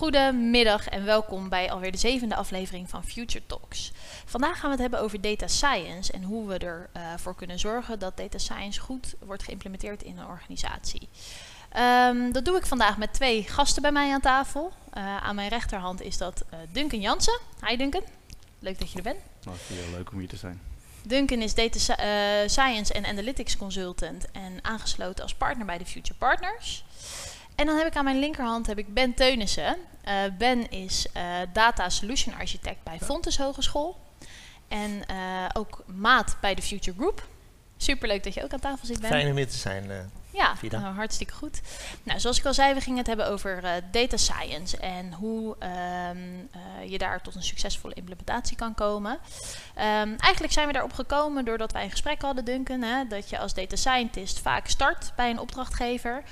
Goedemiddag en welkom bij alweer de zevende aflevering van Future Talks. Vandaag gaan we het hebben over data science en hoe we ervoor kunnen zorgen dat data science goed wordt geïmplementeerd in een organisatie. Ehm, dat doe ik vandaag met twee gasten bij mij aan tafel. Uh, aan mijn rechterhand is dat uh, Duncan Jansen. Hi Duncan, leuk dat je er bent. Nou, ik vind het leuk om hier te zijn. Duncan is Data uh, Science en Analytics Consultant en aangesloten als partner bij de Future Partners. En dan heb ik aan mijn linkerhand heb ik Ben Teunissen. Uh, ben is uh, Data Solution Architect bij Fontes Hogeschool. En uh, ook maat bij de Future Group. Superleuk dat je ook aan tafel zit, Ben. Fijn om hier te zijn, Ja, nou, hartstikke goed. Nou, zoals ik al zei, we gingen het hebben over data science. En hoe um, je daar tot een succesvolle implementatie kan komen. Um, eigenlijk zijn we daarop gekomen doordat wij een gesprek hadden, Duncan. Hè, dat je als data scientist vaak start bij een opdrachtgever.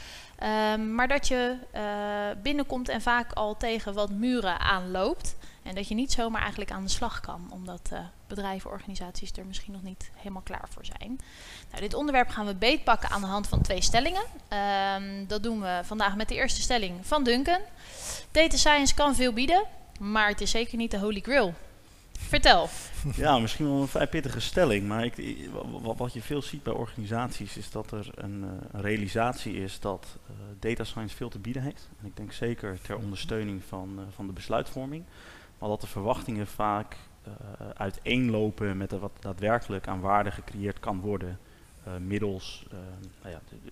Um, maar dat je uh, binnenkomt en vaak al tegen wat muren aanloopt. En dat je niet zomaar eigenlijk aan de slag kan, omdat uh, bedrijven, organisaties er misschien nog niet helemaal klaar voor zijn. Nou, dit onderwerp gaan we beetpakken aan de hand van twee stellingen. Um, dat doen we vandaag met de eerste stelling van Duncan. Data science kan veel bieden, maar het is zeker niet de holy grail. Vertel. Ja, misschien wel een vrij pittige stelling, maar ik, wat je veel ziet bij organisaties is dat er een, een realisatie is dat uh, data science veel te bieden heeft. En ik denk zeker ter ondersteuning van, uh, van de besluitvorming, maar dat de verwachtingen vaak uiteenlopen met wat daadwerkelijk aan waarde gecreëerd kan worden middels nou ja, de,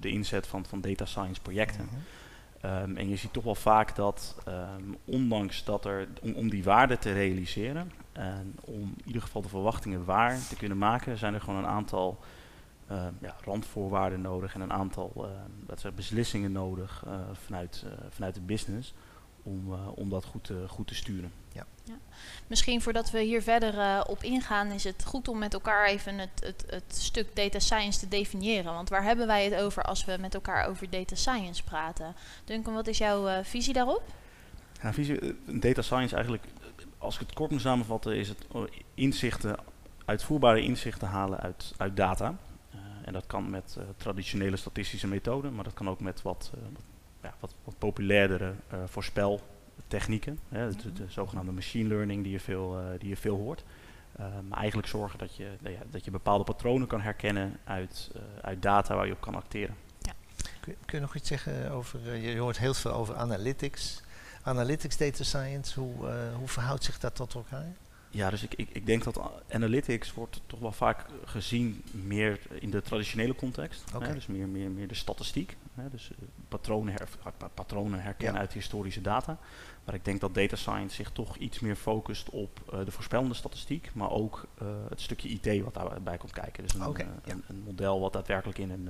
de, inzet van, van data science projecten. -hmm. Um, en je ziet toch wel vaak dat, um, ondanks dat er, om, die waarde te realiseren en om in ieder geval de verwachtingen waar te kunnen maken, zijn er gewoon een aantal uh, ja, randvoorwaarden nodig en een aantal zijn beslissingen nodig uh, vanuit, vanuit de business om, om dat goed, te, goed te sturen. Ja. Ja. Misschien voordat we hier verder uh, op ingaan, is het goed om met elkaar even het, het, het, stuk data science te definiëren. Want waar hebben wij het over als we met elkaar over data science praten? Duncan, wat is jouw uh, visie daarop? Ja, visie, data science eigenlijk, als ik het kort moet samenvatten, is het inzichten, uitvoerbare inzichten halen uit, uit data. Uh, en dat kan met traditionele statistische methoden, maar dat kan ook met wat, ja, wat, wat populairdere voorspel technieken, hè, de, de, zogenaamde machine learning die je veel, uh, die je veel hoort. Uh, maar eigenlijk zorgen dat je, nou ja, dat je bepaalde patronen kan herkennen uit, uh, uit data waar je op kan acteren. Ja. Kun, kun, je nog iets zeggen over, je hoort heel veel over analytics. Analytics data science, hoe, hoe verhoudt zich dat tot elkaar? Ja, dus ik, ik, ik denk dat analytics wordt toch wel vaak gezien meer in de traditionele context. Okay. Hè, dus meer, meer, meer de statistiek. Hè, dus patronen, her, patronen herkennen ja. uit historische data. Maar ik denk dat data science zich toch iets meer focust op uh, de voorspellende statistiek, maar ook uh, het stukje IT wat daarbij komt kijken. Dus een, okay, uh, ja. een, een model wat daadwerkelijk in een,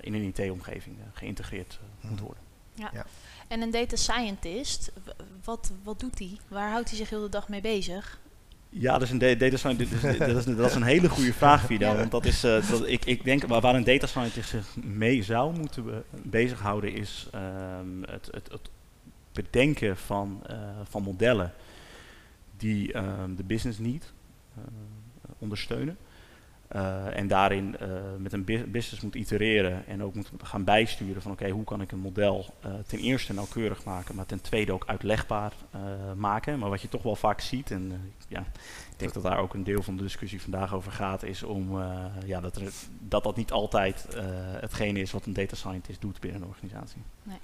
in een IT-omgeving geïntegreerd moet worden. Ja. ja. En een data scientist, wat, wat doet hij? Waar houdt hij zich heel de dag mee bezig? Ja, dus een data scientist, dat, is, dat is een hele goede vraag, Vida. Want dat is, uh, dat, ik, ik denk waar, waar een data scientist zich mee zou moeten be bezighouden, is um, het, het, het bedenken van, uh, van modellen die uh, de business niet uh, ondersteunen. Uh, en daarin met een business moet itereren en ook moet gaan bijsturen van oké, hoe kan ik een model ten eerste nauwkeurig maken, maar ten tweede ook uitlegbaar maken. Maar wat je toch wel vaak ziet, en ja, ik denk dat daar ook een deel van de discussie vandaag over gaat, is om ja, dat, dat dat niet altijd hetgene is wat een data scientist doet binnen een organisatie. Nee.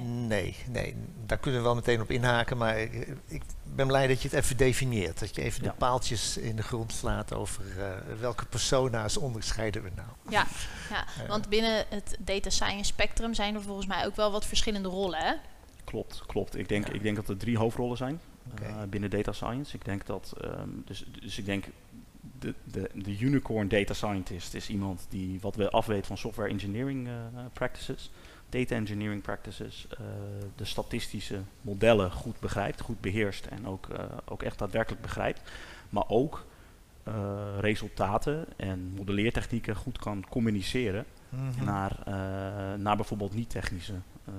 Nee, nee, daar kunnen we wel meteen op inhaken, maar ik, ik, ben blij dat je het even definieert. Dat je even ja. de paaltjes in de grond slaat over uh, welke persona's onderscheiden we nou. Ja, ja uh, want binnen het data science spectrum zijn er volgens mij ook wel wat verschillende rollen, hè? Klopt, klopt. Ik denk, ja. ik denk dat er drie hoofdrollen zijn okay. uh, binnen data science. Ik denk dat, um, dus, dus ik denk de, de, de unicorn data scientist is iemand die wat we afweet van software engineering practices data engineering practices, uh, de statistische modellen goed begrijpt, goed beheerst en ook, uh, ook echt daadwerkelijk begrijpt. Maar ook uh, resultaten en modelleertechnieken goed kan communiceren mm -hmm. naar, naar bijvoorbeeld niet-technische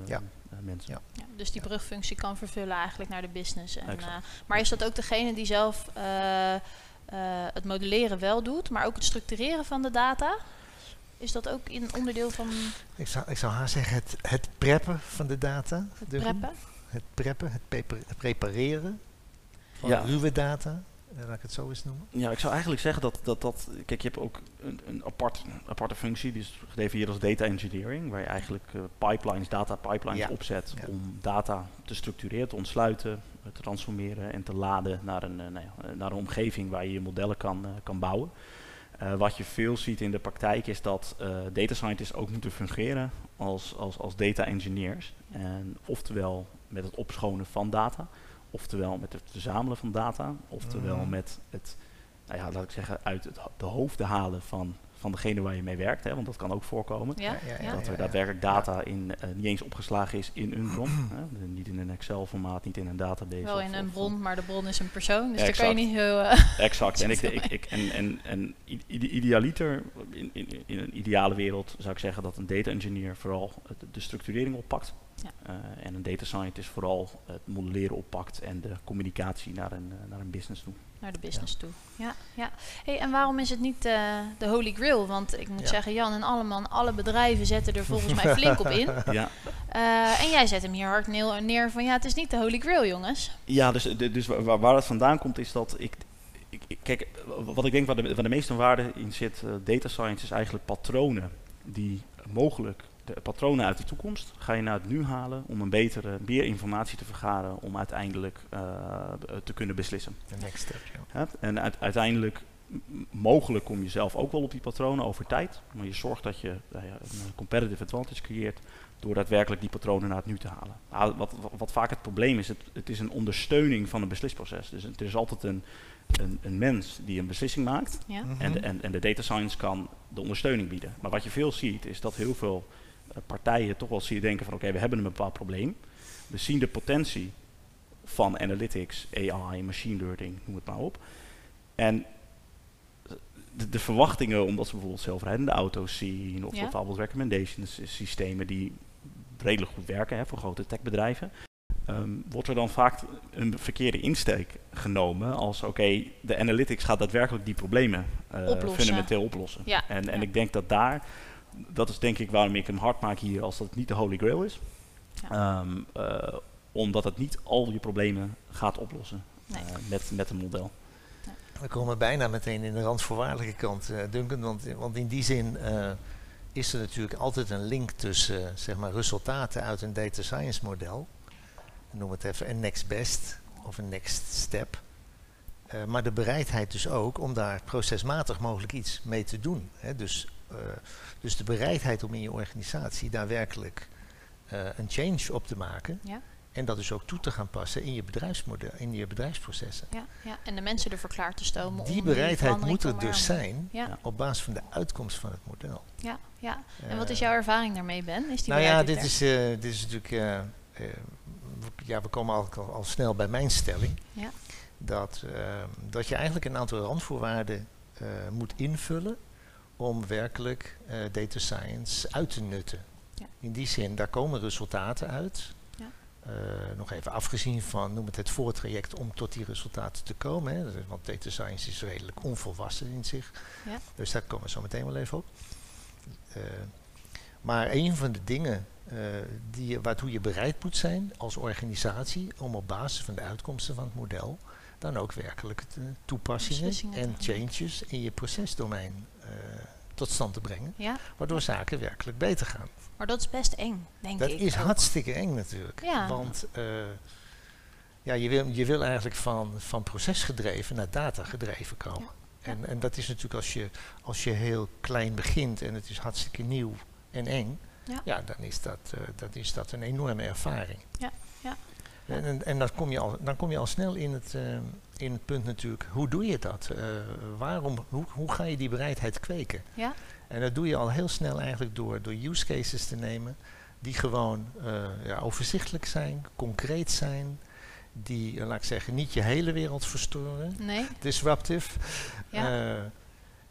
ja. mensen. Ja. ja. dus die brugfunctie kan vervullen eigenlijk naar de business. En, maar is dat ook degene die zelf het modelleren wel doet, maar ook het structureren van de data? Is dat ook een onderdeel van... Ik zou, ik zou haar zeggen het, het preppen van de data. Het preppen? het preppen, het, peper- het prepareren van Ja. ruwe data. eh, laat ik het zo eens noemen. Ja, ik zou eigenlijk zeggen dat dat. dat kijk, je hebt ook een, een apart, aparte functie, die is gedefinieerd als data engineering, waar je eigenlijk eh, pipelines, data pipelines Ja. opzet Ja. om data te structureren, te ontsluiten, eh, te transformeren en te laden naar een, nou ja, naar een omgeving waar je je modellen kan, kan bouwen. Eh, wat je veel ziet in de praktijk is dat eh, data scientists ook moeten fungeren als, als, als data engineers. En oftewel met het opschonen van data, oftewel met het verzamelen van data, oftewel Mhm. met het, nou ja, laat ik zeggen, uit het, de hoofden halen van, van degene waar je mee werkt. Hè, want dat kan ook voorkomen. Ja, ja. Dat er daadwerkelijk data in, eh, niet eens opgeslagen is in een bron. hè, de- niet in een Excel-formaat, niet in een database. Wel of- in een bron, maar de bron is een persoon. Dus daar kan je Exact. niet heel... eh, Exact. En, ik, ik, ik, en, en, en idealiter, in, in, in een ideale wereld, zou ik zeggen dat een data engineer vooral de structurering oppakt. Ja. Eh, en een data scientist vooral het modelleren oppakt en de communicatie naar een, naar een business toe. Naar de business toe. Ja, ja. Hey, en waarom is het niet eh, de holy grail? Want ik moet Ja. zeggen, Jan en Alleman, alle bedrijven zetten er volgens mij flink op in. Ja, Eh, en jij zet hem hier hard neer, neer van, ja, het is niet de holy grail, jongens. ja dus, dus wa- waar, waar het vandaan komt is dat ik, ik, kijk, wat ik denk waar de, waar de meeste waarde in zit, eh, data science is eigenlijk patronen die mogelijk, de patronen uit de toekomst, ga je naar het nu halen om een betere, meer informatie te vergaren om uiteindelijk eh, b- te kunnen beslissen. De next step, ja. Hè? En uit- uiteindelijk, mogelijk kom je zelf ook wel op die patronen over tijd, maar je zorgt dat je nou ja, een eh, competitive advantage creëert door daadwerkelijk die patronen naar het nu te halen. Ah, wat, wat, wat vaak het probleem is, het, het is een ondersteuning van een beslisproces. Dus het is altijd een, een, een mens die een beslissing maakt Ja, Mhm. en, de, en, en de data science kan de ondersteuning bieden. Maar wat je veel ziet, is dat heel veel eh, partijen toch wel zie je denken van oké, we hebben een bepaald probleem. We zien de potentie van analytics, AI, machine learning, noem het maar op. En de, de verwachtingen, omdat ze bijvoorbeeld zelfrijdende auto's zien, of Ja. bijvoorbeeld recommendation sy- systemen die redelijk goed werken hè, voor grote techbedrijven, ehm, wordt er dan vaak een verkeerde insteek genomen als oké, de analytics gaat daadwerkelijk die problemen eh, Oplossen. fundamenteel oplossen. Ja, En, en ja. ik denk dat daar, dat is denk ik waarom ik hem hard maak hier als dat niet de holy grail is. Ehm, eh, omdat het niet al je problemen gaat oplossen Nee. eh, met, met een model. We komen bijna meteen in de randvoorwaardelijke kant, eh, Duncan. Want, want in die zin eh, is er natuurlijk altijd een link tussen zeg maar, resultaten uit een data science model. Noem het even een next best of een next step. Eh, maar de bereidheid dus ook om daar procesmatig mogelijk iets mee te doen. Hè. Dus, eh, dus de bereidheid om in je organisatie daadwerkelijk eh, een change op te maken. Ja. En dat dus ook toe te gaan passen in je bedrijfsmodel, in je bedrijfsprocessen. ja, ja. En de mensen ervoor klaar te stomen om Die bereidheid moet er dus zijn Ja, op basis van de uitkomst van het model. ja, ja. En wat is Eh, jouw ervaring daarmee, Ben? Is die Nou ja, dit er? is, eh, dit is natuurlijk. ja, we komen al, al, al snel bij mijn stelling. Ja. Dat, dat je eigenlijk een aantal randvoorwaarden moet invullen om werkelijk eh, data science uit te nutten. Ja. In die zin, daar komen resultaten uit. Ja. Eh, nog even afgezien van, noem het het voortraject om tot die resultaten te komen. Hè. Want data science is redelijk onvolwassen in zich. Ja. Dus daar komen we zo meteen wel even op. Eh, maar een van de dingen die, je- waartoe je bereid moet zijn als organisatie om op basis van de uitkomsten van het model dan ook werkelijk de toepassingen en changes in je procesdomein tot stand te brengen, Ja, waardoor zaken werkelijk beter gaan. maar dat is best eng, denk Dat ik. is ook. hartstikke eng natuurlijk. Ja. Want eh, ja, je, wil, je wil eigenlijk van, van procesgedreven naar datagedreven komen. Ja. En, en dat is natuurlijk als je, als je heel klein begint en het is hartstikke nieuw en eng, Ja. dan, is dat, eh, dan is dat een enorme ervaring. Ja. En, en, kom je al, dan kom je al snel in het, eh, in het punt natuurlijk, hoe doe je dat? Eh, waarom, hoe, hoe ga je die bereidheid kweken? Ja, En dat doe je al heel snel eigenlijk door, door use cases te nemen die gewoon eh, ja, overzichtelijk zijn, concreet zijn, die, laat ik zeggen, niet je hele wereld verstoren, nee. disruptive. Ja.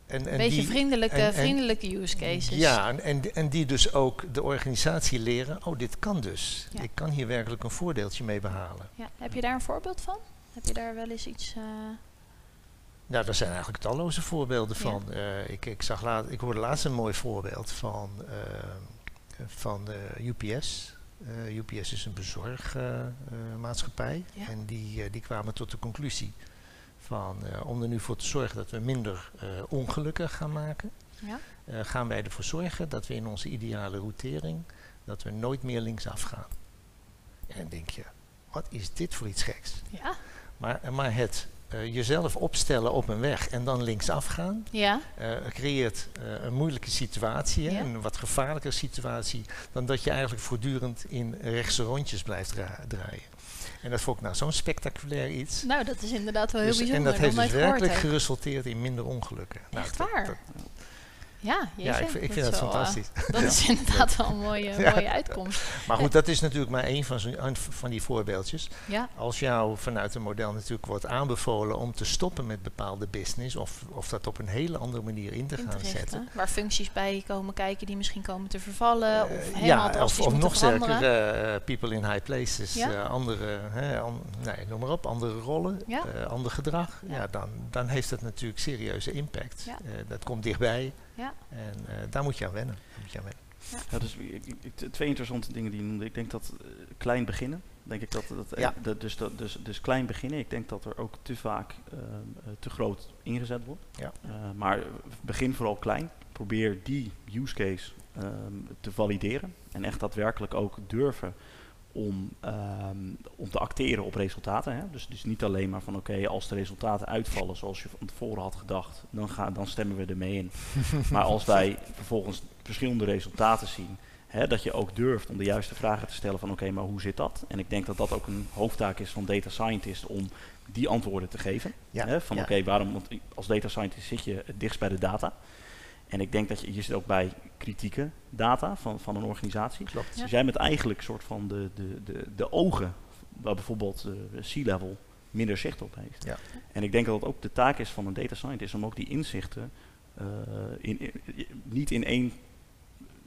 En, en beetje die, vriendelijke, en- en- vriendelijke use cases. Ja, en, en, en die dus ook de organisatie leren, oh dit kan dus. Ja. Ik kan hier werkelijk een voordeeltje mee behalen. Ja. Heb je daar een voorbeeld van? Heb je daar wel eens iets... eh, Nou, daar zijn eigenlijk talloze voorbeelden Ja. van. Eh, ik, ik, zag laat, ik hoorde laatst een mooi voorbeeld van, eh, van UPS. Uh, UPS is een bezorgmaatschappij. Uh, ja. En die, die kwamen tot de conclusie van om er nu voor te zorgen dat we minder ongelukken gaan maken. Ja. gaan wij ervoor zorgen dat we in onze ideale routering dat we nooit meer linksaf gaan. En dan denk je, wat is dit voor iets geks? Ja. Maar, maar het uh, jezelf opstellen op een weg en dan linksaf gaan, ja. uh, creëert uh, een moeilijke situatie, ja. een wat gevaarlijker situatie, dan dat je eigenlijk voortdurend in rechtse rondjes blijft draaien. En dat vond ik nou zo'n spectaculair iets. Nou, dat is inderdaad wel heel dus, bijzonder. En dat heeft dus werkelijk geresulteerd in minder ongelukken. Echt nou, waar? Dat, ja, ja ik, ik vind dat, fantastisch. Uh, dat is inderdaad wel een mooie, mooie uitkomst. Maar goed, dat is natuurlijk maar één van, van die voorbeeldjes. Ja. Als jou vanuit een model natuurlijk wordt aanbevolen om te stoppen met bepaalde business, of, of dat op een hele andere manier in te, in gaan zetten. Waar functies bij komen kijken die misschien komen te vervallen. Uh, of helemaal ja, of, of nog sterker, uh, people in high places, andere, an, nee, noem maar op, andere rollen, ander gedrag. Ja. dan, dan heeft dat natuurlijk serieuze impact. dat komt dichtbij. Ja. En uh, daar moet je aan wennen. Moet je aan wennen. Ja. ja. dus ik, twee interessante dingen die je noemde. Ik denk dat uh, klein beginnen. Denk ik dat, dat, ja. dat, dus, dat dus, dus klein beginnen. Ik denk dat er ook te vaak uh, te groot ingezet wordt. Ja. maar begin vooral klein. Probeer die use case te valideren. En echt daadwerkelijk ook durven om, um, om te acteren op resultaten. Hè? Dus, dus niet alleen maar van oké, als de resultaten uitvallen zoals je van tevoren had gedacht, dan, dan stemmen we ermee in. maar als wij vervolgens verschillende resultaten zien, hè, dat je ook durft om de juiste vragen te stellen van oké, maar hoe zit dat? En ik denk dat dat ook een hoofdtaak is van data scientist om die antwoorden te geven. Ja, hè? Van oké, waarom? Want als data scientist zit je het dichtst bij de data. En ik denk dat je, je zit ook bij kritieke data van, van een organisatie. Klopt. Dus jij bent eigenlijk een soort van de, de, de, de ogen waar bijvoorbeeld de C-level minder zicht op heeft. Ja. En ik denk dat het ook de taak is van een data scientist om ook die inzichten uh, in, in, niet in één,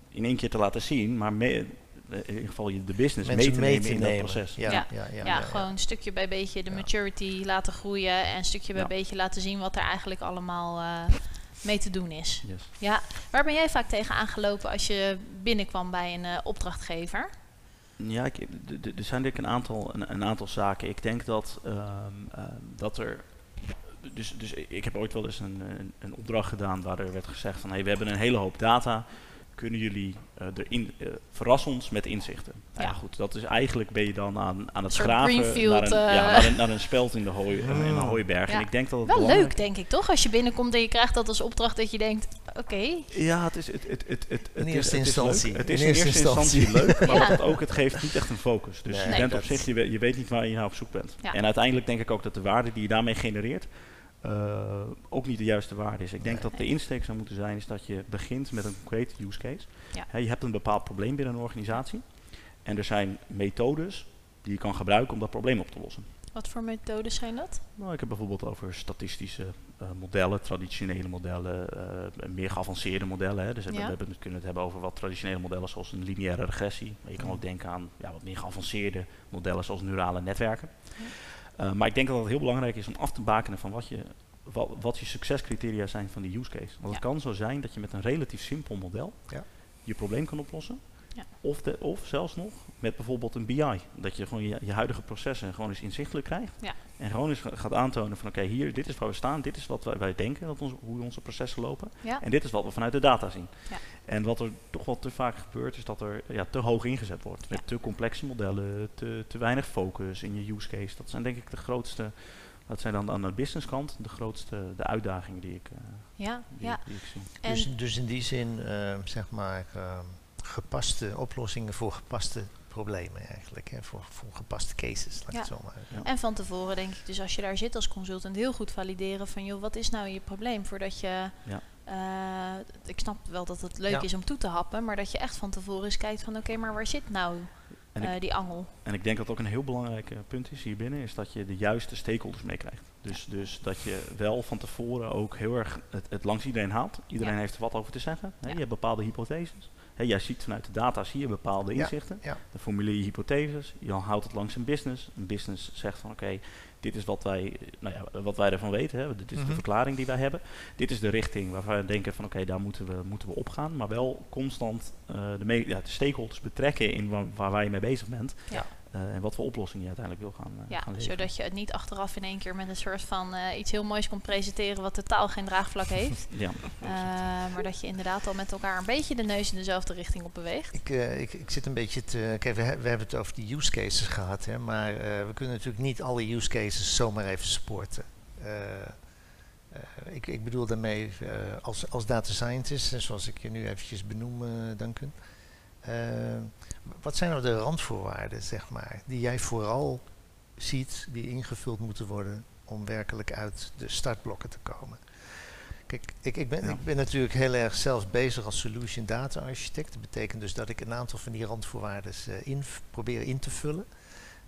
in één keer te laten zien, maar mee, in ieder geval de business mee te nemen in dat proces. Ja, ja, ja, ja, ja gewoon stukje bij beetje de maturity laten groeien en stukje bij beetje laten zien wat er eigenlijk allemaal uh, mee te doen is. Yes. Ja, waar ben jij vaak tegen aangelopen als je binnenkwam bij een uh, opdrachtgever? Ja, ik, er zijn denk ik een aantal, een, een, aantal zaken. Ik denk dat, um, uh, dat er. Dus, dus ik heb ooit wel eens een, een, een opdracht gedaan waar er werd gezegd van hey, we hebben een hele hoop data kunnen jullie uh, erin, uh, verrassen ons met inzichten. Ja. Nou ja. goed, dat is eigenlijk ben je dan aan, aan het graven naar een, uh, ja, naar, een, naar een speld in de, hooi, in een hooiberg. Ja. En ik denk dat het wel leuk, denk ik, toch? Als je binnenkomt en je krijgt dat als opdracht dat je denkt, oké. Okay. Ja, het is het, het, het, het, in eerste instantie. Het is in eerste instantie leuk, maar het ook, het geeft niet echt een focus. Dus nee, je bent op zich, je weet, je weet niet waar je nou op zoek bent. En uiteindelijk denk ik ook dat de waarde die je daarmee genereert, uh, ook niet de juiste waarde is. Ik denk dat de insteek zou moeten zijn is dat je begint met een concrete use case. Ja. He, je hebt een bepaald probleem binnen een organisatie en er zijn methodes die je kan gebruiken om dat probleem op te lossen. Wat voor methodes zijn dat? Nou, ik heb bijvoorbeeld over statistische uh, modellen, traditionele modellen, uh, meer geavanceerde modellen. Hè. Dus ja. we, hebben, we kunnen het hebben over wat traditionele modellen zoals een lineaire regressie. Maar je kan ook denken aan ja, wat meer geavanceerde modellen zoals neurale netwerken. Ja. Uh, maar ik denk dat het heel belangrijk is om af te bakenen van wat je, wat, wat je succescriteria zijn van die use case. Want ja. het kan zo zijn dat je met een relatief simpel model ja. je probleem kan oplossen. Ja. Of, de, of zelfs nog met bijvoorbeeld een BI. Dat je gewoon je, je huidige processen gewoon eens inzichtelijk krijgt. Ja. En gewoon eens gaat aantonen van oké, okay, hier, dit is waar we staan. Dit is wat wij, wij denken, dat ons, hoe onze processen lopen. Ja. En dit is wat we vanuit de data zien. Ja. En wat er toch wel te vaak gebeurt, is dat er ja, te hoog ingezet wordt. Met te complexe modellen, te, te weinig focus in je use case. Dat zijn denk ik de grootste... Dat zijn dan aan de businesskant de grootste de uitdagingen die ik, uh, ja, die, ja. Die ik zie. Dus, dus in die zin, uh, zeg maar... Uh, gepaste oplossingen voor gepaste problemen eigenlijk. Hè, voor, voor gepaste cases, laat ja. het zo maar. Ja. En van tevoren denk ik dus als je daar zit als consultant heel goed valideren van joh, wat is nou je probleem voordat je... Ja. Uh, ik snap wel dat het leuk ja. is om toe te happen, maar dat je echt van tevoren eens kijkt van oké, okay, maar waar zit nou uh, ik, die angel? En ik denk dat ook een heel belangrijk uh, punt is hier binnen, is dat je de juiste stakeholders meekrijgt. Dus, dus dat je wel van tevoren ook heel erg het, het langs iedereen haalt. Iedereen heeft er wat over te zeggen. Hè? Je hebt bepaalde hypotheses. He, jij ziet vanuit de data zie je bepaalde inzichten. Ja, ja. Dan formuleer je hypotheses. Je houdt het langs een business. Een business zegt van oké, okay, dit is wat wij, nou ja, wat wij ervan weten. Hè. Dit is Mhm. de verklaring die wij hebben. Dit is de richting waarvan we denken van oké, daar moeten we, moeten we op gaan. Maar wel constant eh, de, ja, de stakeholders betrekken in waar, waar wij mee bezig bent. Eh, en wat voor oplossing je uiteindelijk wil gaan, eh, Ja, gaan leveren. zodat je het niet achteraf in één keer met een soort van eh, iets heel moois komt presenteren wat totaal geen draagvlak heeft. Ja, Eh, maar dat je inderdaad al met elkaar een beetje de neus in dezelfde richting op beweegt. Ik, eh, ik, ik zit een beetje te. Kijk, we, we hebben het over die use cases gehad, hè, maar eh, we kunnen natuurlijk niet alle use cases zomaar even supporten. Eh, eh, ik, ik bedoel daarmee eh, als, als data scientist, en zoals ik je nu eventjes benoem, eh, Duncan. Eh, wat zijn nou de randvoorwaarden, zeg maar, die jij vooral ziet die ingevuld moeten worden om werkelijk uit de startblokken te komen? Kijk, ik, ik, ben, Ja. ik ben natuurlijk heel erg zelf bezig als solution data architect. Dat betekent dus dat ik een aantal van die randvoorwaarden eh, in, probeer in te vullen.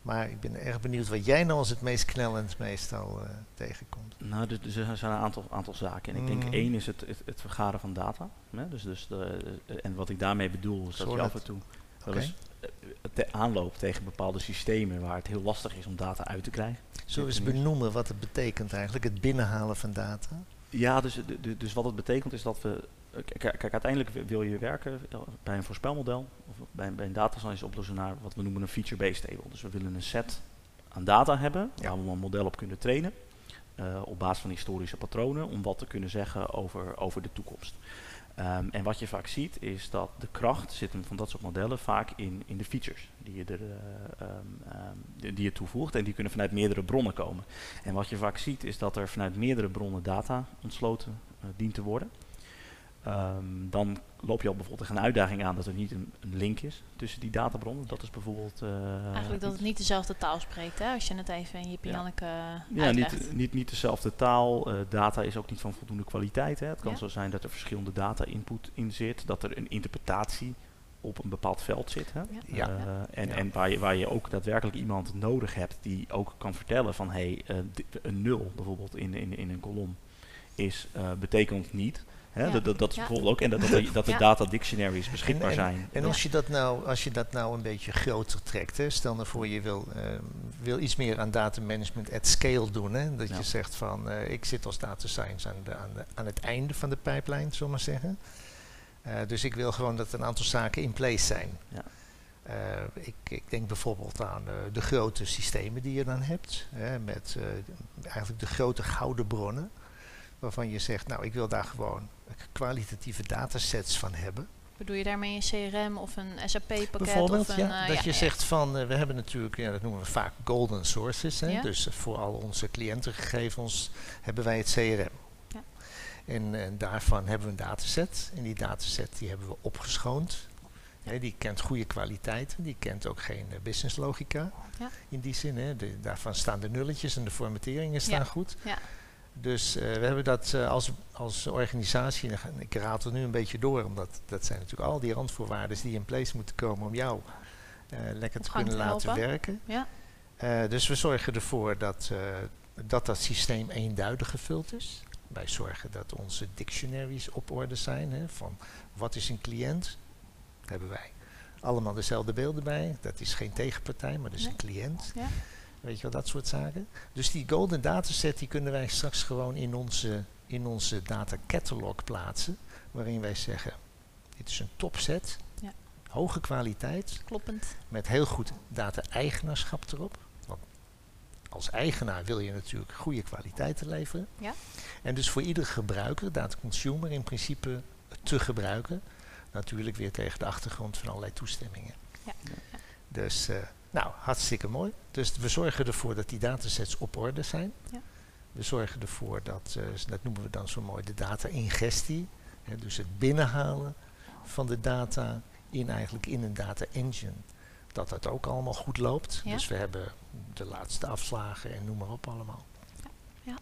Maar ik ben erg benieuwd wat jij nou als het meest knellend meestal eh, tegenkomt. Nou, dus er zijn een aantal, aantal zaken. En ik denk Mhm. één is het, het, het vergaren van data. Hè? Dus, dus de, en wat ik daarmee bedoel is dat je af en toe wel eens eh, te aanloopt tegen bepaalde systemen waar het heel lastig is om data uit te krijgen. Zullen we eens benoemen wat het betekent eigenlijk, het binnenhalen van data? Ja, dus, dus wat het betekent is dat we. Kijk, uiteindelijk wi- wil je werken eh, bij een voorspelmodel of bij, een- bij een data science oplossen naar wat we noemen een feature-based table. Dus we willen een set aan data hebben Ja. waar we een model op kunnen trainen. eh, op basis van historische patronen om wat te kunnen zeggen over, over de toekomst. Ehm, en wat je vaak ziet is dat de kracht zit van dat soort modellen vaak in, in de features die je, er, eh, ehm, ehm, die, je toevoegt en die kunnen vanuit meerdere bronnen komen. En wat je vaak ziet is dat er vanuit meerdere bronnen data ontsloten dient te worden. Ehm, dan loop je al bijvoorbeeld tegen een uitdaging aan dat er niet een, een link is tussen die databronnen. Dat is bijvoorbeeld. eh, Eigenlijk dat het niet dezelfde taal spreekt, hè? als je het even in je Ja. Janneke ja, niet, niet, niet dezelfde taal. eh, data is ook niet van voldoende kwaliteit. Hè. Het kan Ja. zo zijn dat er verschillende data input in zit, dat er een interpretatie op een bepaald veld zit. Hè. Ja. Ja. Eh, en Ja. en waar, je, waar je ook daadwerkelijk iemand nodig hebt die ook kan vertellen van hey, eh, di- een nul bijvoorbeeld in, in, in een kolom is, eh, betekent niet. Hè, Ja. dat, dat, dat is Ja. bijvoorbeeld ook. En dat, dat, dat de Ja. data dictionaries beschikbaar en, zijn. En Ja. als, je dat nou, als je dat nou een beetje groter trekt, hè, stel nou voor je wil, eh, wil iets meer aan data management at scale doen. Hè, dat Ja. je zegt van eh, ik zit als data science aan, de, aan, de, aan het einde van de pijplijn, zullen we maar zeggen. Eh, dus ik wil gewoon dat een aantal zaken in place zijn. Ja. Eh, ik, ik denk bijvoorbeeld aan eh, de grote systemen die je dan hebt, hè, met eh, eigenlijk de grote gouden bronnen, waarvan je zegt, nou ik wil daar gewoon kwalitatieve datasets van hebben. Bedoel je daarmee een CRM of een SAP-pakket? Bijvoorbeeld, of een, ja, eh, dat ja, je ja. zegt van, eh, we hebben natuurlijk, ja, dat noemen we vaak golden sources. Hè? Ja. Dus eh, voor al onze cliëntengegevens hebben wij het CRM. Ja. En, en daarvan hebben we een dataset. En die dataset die hebben we opgeschoond. Hè, die kent goede kwaliteiten, die kent ook geen business logica. Ja. In die zin, hè. De- daarvan staan de nulletjes en de formateringen staan goed. Ja. Dus eh, we hebben dat eh, als, als organisatie, ik raad er nu een beetje door, omdat dat zijn natuurlijk al die randvoorwaarden die in place moeten komen om jou eh, lekker te kunnen te laten helpen. werken. Ja. Dus we zorgen ervoor dat, dat dat systeem eenduidig gevuld is. Wij zorgen dat onze dictionaries op orde zijn. Hè, van wat is een cliënt? Hebben wij allemaal dezelfde beelden bij. Dat is geen tegenpartij, maar dat is Nee. een cliënt. Ja. Weet je wel, dat soort zaken. Dus die golden dataset die kunnen wij straks gewoon in onze, in onze data catalog plaatsen. Waarin wij zeggen, dit is een topset. Ja. Hoge kwaliteit Kloppend. met heel goed data-eigenaarschap erop. Want als eigenaar wil je natuurlijk goede kwaliteiten leveren. Ja. En dus voor iedere gebruiker, data-consumer in principe te gebruiken. Natuurlijk weer tegen de achtergrond van allerlei toestemmingen. Ja. Dus, eh, nou, hartstikke mooi. Dus we zorgen ervoor dat die datasets op orde zijn. Ja. We zorgen ervoor dat, eh, dat noemen we dan zo mooi, de data-ingestie. Dus het binnenhalen van de data in eigenlijk in een data engine. Dat dat ook allemaal goed loopt. Ja. Dus we hebben de laatste afslagen en noem maar op allemaal. Ja.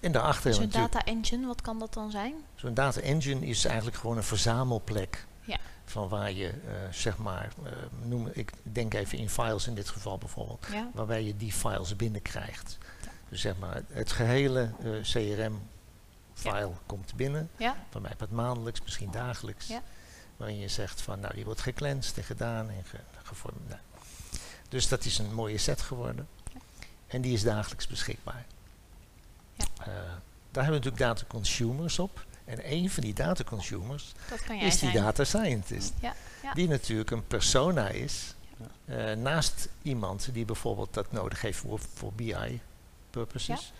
En daarachter Zo'n data engine, wat kan dat dan zijn? zo'n data engine is eigenlijk gewoon een verzamelplek. Ja. Van waar je, eh, zeg maar, eh, noem, ik denk even in files in dit geval bijvoorbeeld, Ja. waarbij je die files binnenkrijgt. Ja. Dus zeg maar, het gehele eh, CRM-file komt binnen. Ja. Van mij wat maandelijks, misschien dagelijks. Ja. Waarin je zegt van, nou die wordt gecleansed en gedaan en ge, gevormd. Nou. Dus dat is een mooie set geworden. En die is dagelijks beschikbaar. Ja. Daar hebben we natuurlijk data consumers op. En een van die data consumers is die zijn. data scientist. Ja, ja. Die natuurlijk een persona is. Ja. eh, naast iemand die bijvoorbeeld dat nodig heeft voor, voor BI purposes.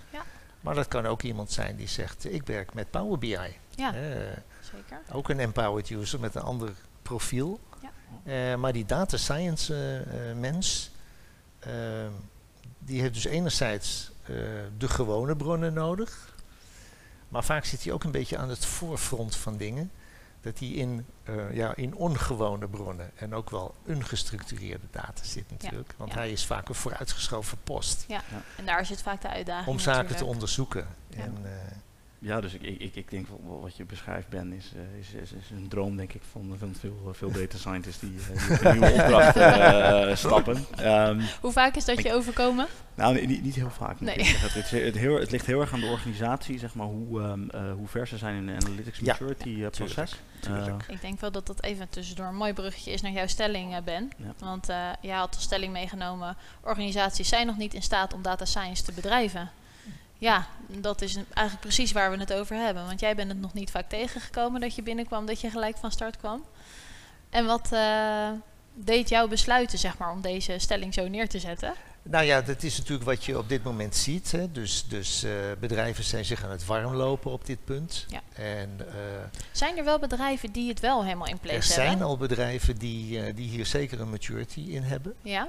Maar dat kan ook iemand zijn die zegt, ik werk met Power BI. Ja, Eh, zeker. ook een empowered user met een ander profiel. Ja. Eh, maar die data science mens, die heeft dus enerzijds de gewone bronnen nodig. Maar vaak zit hij ook een beetje aan het voorfront van dingen. Dat hij in, eh, ja, in ongewone bronnen en ook wel ungestructureerde data zit natuurlijk. Want ja. hij is vaak een vooruitgeschoven post En daar zit vaak de uitdaging om zaken te onderzoeken. Ja. En, eh, Ja, dus ik, ik, ik, denk wel, wat je beschrijft, Ben, is, eh, is, is, is een droom, denk ik, van, van veel, veel data scientists die, eh, die op een nieuwe opdracht eh, stappen. Ehm, Hoe vaak is dat je overkomen? nou, nee, niet, niet heel vaak. Nee. Het, is, het, heel, het ligt heel erg aan de organisatie, zeg maar, hoe, ehm, eh, hoe ver ze zijn in een analytics Ja, maturity eh, proces. tuurlijk. Eh, Ik denk wel dat dat even tussendoor een mooi bruggetje is naar jouw stelling, eh, Ben. Ja. Want eh jij had de stelling meegenomen, organisaties zijn nog niet in staat om data science te bedrijven. Ja, dat is eigenlijk precies waar we het over hebben. Want jij bent het nog niet vaak tegengekomen dat je binnenkwam, dat je gelijk van start kwam. En wat eh, deed jou besluiten, zeg maar, om deze stelling zo neer te zetten? Nou ja, dat is natuurlijk wat je op dit moment ziet. Hè. Dus, dus eh, bedrijven zijn zich aan het warmlopen op dit punt. Ja. En eh, Zijn er wel bedrijven die het wel helemaal in place er hebben? zijn al bedrijven die, die hier zeker een maturity in hebben. Ja,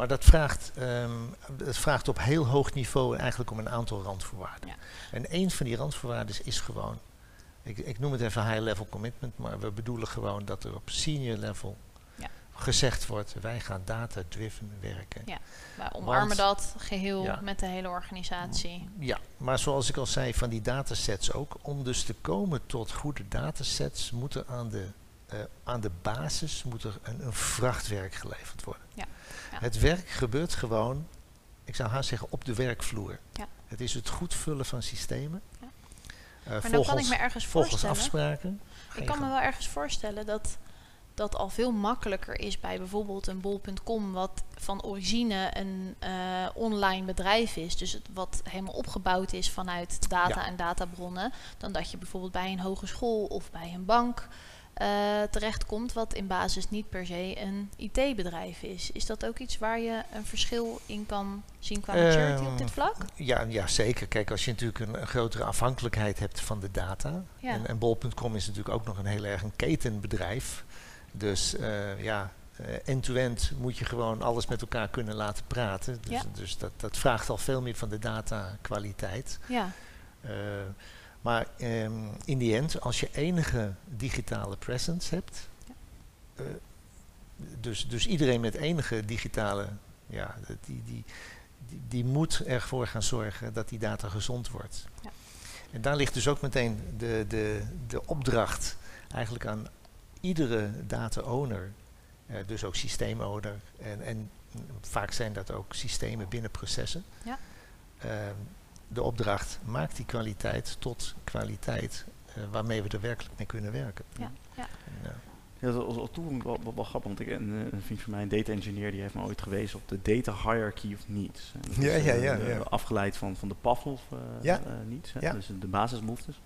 maar dat vraagt, ehm, dat vraagt op heel hoog niveau eigenlijk om een aantal randvoorwaarden. Ja. En een van die randvoorwaarden is gewoon, ik, ik noem het even high level commitment, maar we bedoelen gewoon dat er op senior level Ja. gezegd wordt, wij gaan data driven werken. Ja. wij omarmen Want- dat geheel Ja. met de hele organisatie. Ja, maar zoals ik al zei, van die datasets ook. Om dus te komen tot goede datasets moet er aan de, eh, aan de basis moet er een, een vrachtwerk geleverd worden. Ja, ja. Het werk gebeurt gewoon, ik zou haast zeggen, op de werkvloer. Ja. Het is het goed vullen van systemen. Ja. Eh, Maar dan volgens, kan ik me ergens volgens afspraken. Ik kan me wel ergens voorstellen dat dat al veel makkelijker is bij bijvoorbeeld een bol.com, wat van origine een eh, online bedrijf is, dus het, wat helemaal opgebouwd is vanuit data Ja. en databronnen, dan dat je bijvoorbeeld bij een hogeschool of bij een bank eh, terechtkomt, wat in basis niet per se een IT-bedrijf is. Is dat ook iets waar je een verschil in kan zien qua maturity op dit vlak? Ja, ja, zeker. Kijk, als je natuurlijk een, een grotere afhankelijkheid hebt van de data. Ja. En, en bol.com is natuurlijk ook nog een heel erg een ketenbedrijf. Dus eh, ja, eh, end-to-end moet je gewoon alles met elkaar kunnen laten praten. Dus, Ja. dus dat, dat vraagt al veel meer van de data-kwaliteit. Ja, Eh, maar ehm, in die end, als je enige digitale presence hebt, Ja. eh, dus, dus iedereen met enige digitale, ja, die, die, die, die moet ervoor gaan zorgen dat die data gezond wordt. Ja. En daar ligt dus ook meteen de, de, de opdracht eigenlijk aan iedere data-owner, eh, dus ook systeemowner, en, en vaak zijn dat ook systemen binnen processen. Ja. Ehm, de opdracht maakt die kwaliteit tot kwaliteit eh, waarmee we er werkelijk mee kunnen werken. ja, ja. En, eh, Ja, dat was al toen wel, wel, wel grappig, want ik, een, een vriend van mij, een data engineer, die heeft me ooit gewezen op de data hierarchy of needs. Ja, is, ja, eh, ja, de- ja. Afgeleid van, van de Pavlov Ja. needs, hè, Ja. dus de basisbehoeftes.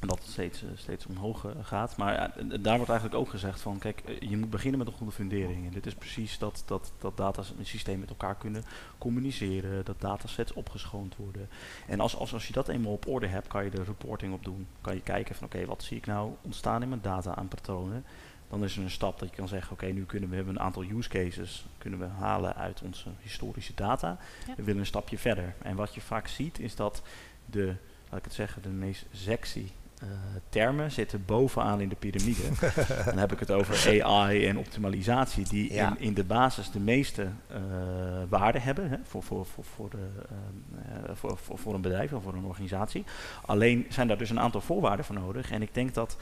En dat het steeds, eh, steeds omhoog eh, gaat. Maar ja, daar wordt eigenlijk ook gezegd van, kijk, eh, je moet beginnen met een goede fundering. En dit is precies dat, dat, dat datasystemen met elkaar kunnen communiceren, dat datasets opgeschoond worden. En als, als, als je dat eenmaal op orde hebt, kan je er reporting op doen. Kan je kijken van, oké, wat zie ik nou ontstaan in mijn data aan patronen? Dan is er een stap dat je kan zeggen, oké, nu kunnen we hebben een aantal use cases kunnen we halen uit onze historische data. Ja. We willen een stapje verder. En wat je vaak ziet is dat de, laat ik het zeggen, de meest sexy eh, termen zitten bovenaan in de piramide. Dan heb ik het over AI en optimalisatie, die Ja. in, in de basis de meeste eh, waarde hebben hè, voor, voor, voor, voor, de, ehm, eh, voor, voor, voor een bedrijf of voor een organisatie. Alleen zijn daar dus een aantal voorwaarden voor nodig. En ik denk dat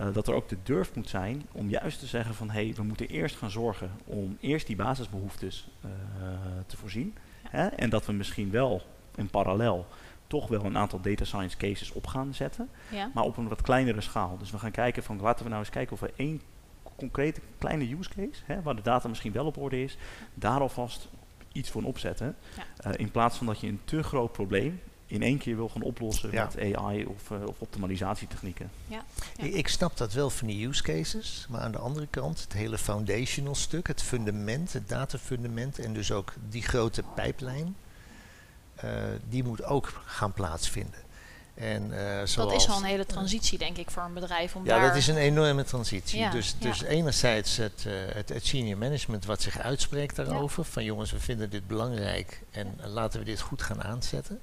eh, dat er ook de durf moet zijn om juist te zeggen van hé, hey, we moeten eerst gaan zorgen om eerst die basisbehoeftes eh, te voorzien. Hè, en dat we misschien wel in parallel toch wel een aantal data science cases op gaan zetten, ja. maar op een wat kleinere schaal. Dus we gaan kijken van laten we nou eens kijken of we één concrete kleine use case, hè, waar de data misschien wel op orde is, daar alvast iets voor opzetten. Ja. Uh, in plaats van dat je een te groot probleem in één keer wil gaan oplossen Ja. met AI of, uh, of optimalisatietechnieken. Ja. Ik, ik snap dat wel van die use cases, maar aan de andere kant het hele foundational stuk, het fundament, het datafundament en dus ook die grote pijplijn, die moet ook gaan plaatsvinden. En, uh, dat is al een hele transitie, denk ik, voor een bedrijf om ja, daar... dat is een enorme transitie. Ja, dus, ja. dus enerzijds het, uh, het, het, senior management wat zich uitspreekt daarover, van jongens, we vinden dit belangrijk en laten we dit goed gaan aanzetten.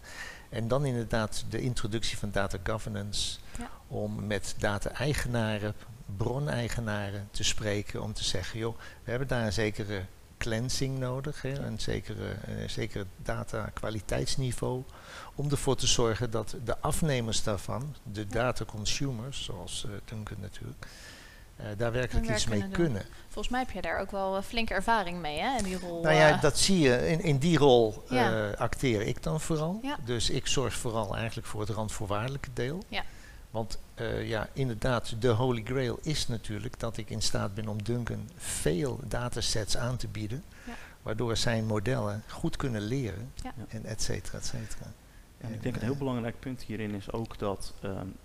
En dan inderdaad de introductie van data governance Ja. om met data-eigenaren, broneigenaren te spreken om te zeggen, joh, we hebben daar een zekere cleansing nodig, hè, een zekere, een zekere data kwaliteitsniveau, om ervoor te zorgen dat de afnemers daarvan, de data consumers, zoals uh, Duncan natuurlijk, uh, daar werkelijk iets mee kunnen. kunnen. Volgens mij heb jij daar ook wel uh, flinke ervaring mee, hè, in die rol. Nou ja, eh. dat zie je. In, in die rol Ja. acteer ik dan vooral. Ja. Dus ik zorg vooral eigenlijk voor het randvoorwaardelijke deel. Ja. Want uh, ja, inderdaad, de holy grail is natuurlijk dat ik in staat ben om Duncan veel datasets aan te bieden. Ja. Waardoor zijn modellen goed kunnen leren. Ja. En et cetera, et cetera. En ik denk een heel belangrijk punt hierin is ook dat um,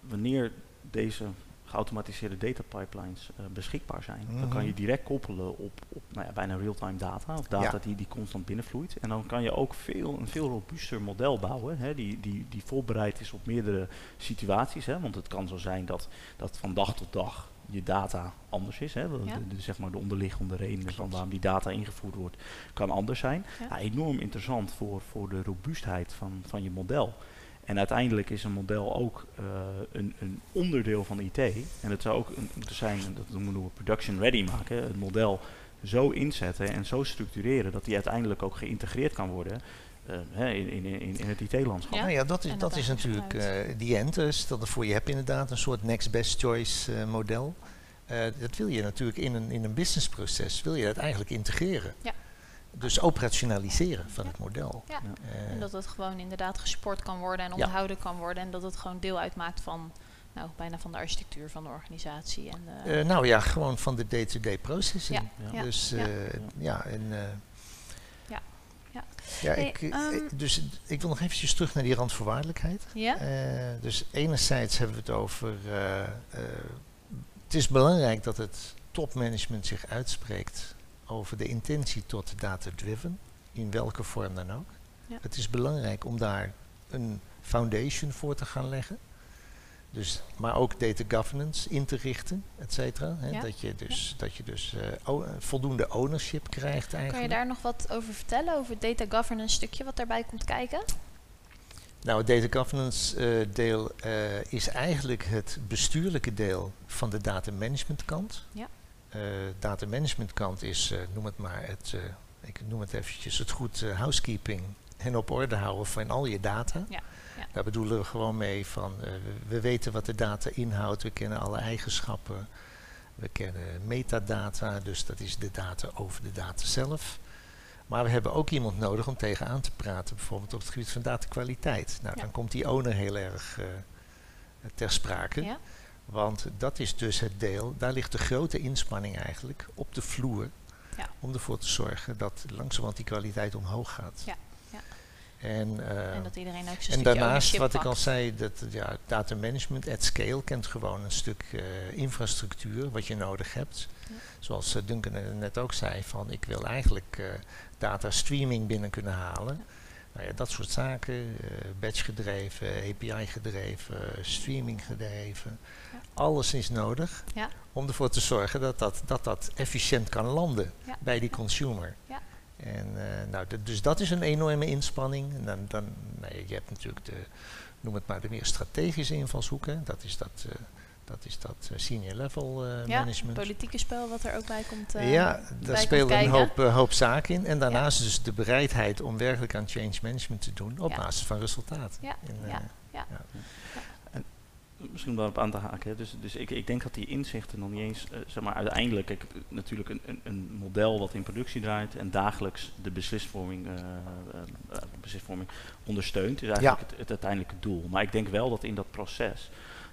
wanneer deze geautomatiseerde data pipelines uh, beschikbaar zijn, Mhm. dan kan je direct koppelen op, op nou ja, bijna real-time data, of data Ja. die, die constant binnenvloeit. En dan kan je ook veel, een veel robuuster model bouwen, hè, die, die, die voorbereid is op meerdere situaties. Hè, want het kan zo zijn dat, dat van dag tot dag je data anders is. Hè, de, Ja. de, de- zeg maar de onderliggende redenen van waarom die data ingevoerd wordt, kan anders zijn. Ja. Ja, enorm interessant voor, voor de robuustheid van, van je model. En uiteindelijk is een model ook eh, een, een onderdeel van IT. En het zou ook een, moeten zijn, dat noemen we production ready maken. Het model zo inzetten en zo structureren dat die uiteindelijk ook geïntegreerd kan worden eh, hè, in, in, in, in het IT-landschap. Ja. Nou ja, dat is, dat is natuurlijk vanuit. eh die end. Dus stel ervoor, je hebt inderdaad een soort next best choice eh, model. Eh, dat wil je natuurlijk in een, in een businessproces, wil je dat eigenlijk integreren. Ja. Dus operationaliseren van Ja. het model. Ja. Eh, En dat het gewoon inderdaad gesport kan worden en Ja. onthouden kan worden. En dat het gewoon deel uitmaakt van, nou, bijna van de architectuur van de organisatie. En de, eh, nou ja, gewoon van de day-to-day processing. Ja, Ja. Dus ja. eh, ja, en... eh, Ja, ja. Ja, Hey, ik, eh, ehm, ik- dus ik wil nog eventjes terug naar die randvoorwaardelijkheid. ja? Eh, dus enerzijds hebben we het over. eh, eh, het is belangrijk dat het topmanagement zich uitspreekt over de intentie tot data-driven, in welke vorm dan ook. Ja. Het is belangrijk om daar een foundation voor te gaan leggen. Dus, maar ook data governance in te richten, et cetera. Ja. Dat je dus, dat je dus eh, voldoende ownership krijgt eigenlijk. Kan je daar nog wat over vertellen, over het data governance stukje wat daarbij komt kijken? Nou, het data governance eh, deel eh, is eigenlijk het bestuurlijke deel van de data management kant. Ja. Eh, data management kant is, eh, noem het maar, het, eh, ik noem het eventjes, het goed housekeeping en op orde houden van al je data. Ja, ja. Daar bedoelen we gewoon mee van, we, we weten wat de data inhoudt, we kennen alle eigenschappen, we kennen metadata, dus dat is de data over de data zelf. Maar we hebben ook iemand nodig om tegenaan te praten, bijvoorbeeld op het gebied van datakwaliteit. Nou, Ja. dan komt die owner heel erg ter sprake. Ja? Want dat is dus het deel, daar ligt de grote inspanning eigenlijk op de vloer. Ja. Om ervoor te zorgen dat langzamerhand die kwaliteit omhoog gaat. Ja, ja. En, eh, en dat iedereen ook zijn en daarnaast, wat ik al zei, dat ja, data management at scale kent gewoon een stuk eh, infrastructuur wat je nodig hebt. Ja. Zoals eh, Duncan net ook zei, van ik wil eigenlijk eh, data streaming binnen kunnen halen. Ja. Nou ja, dat soort zaken, eh, batch gedreven, API gedreven, streaming gedreven. Ja. Alles is nodig Ja. om ervoor te zorgen dat dat, dat, dat efficiënt kan landen bij die consumer. Ja. En, eh, nou, dus dat is een enorme inspanning. En dan, dan, nee, je hebt natuurlijk de, noem het maar, de meer strategische invalshoeken. Dat is dat, eh, dat, is dat eh, senior level eh, Ja, management. het politieke spel wat er ook bij komt. eh, ja, daar spelen een hoop, hoop zaken in. En daarnaast dus de bereidheid om werkelijk aan change management te doen op Ja. basis van resultaten. Ja, En, ja, ja. Misschien om daarop aan te haken. Hè. Dus, dus ik, ik denk dat die inzichten nog niet eens, zeg maar, uiteindelijk, eh, natuurlijk een, een, een model wat in productie draait en dagelijks de beslisvorming, eh, beslisvorming ondersteunt, is eigenlijk het, het uiteindelijke doel. Maar ik denk wel dat in dat proces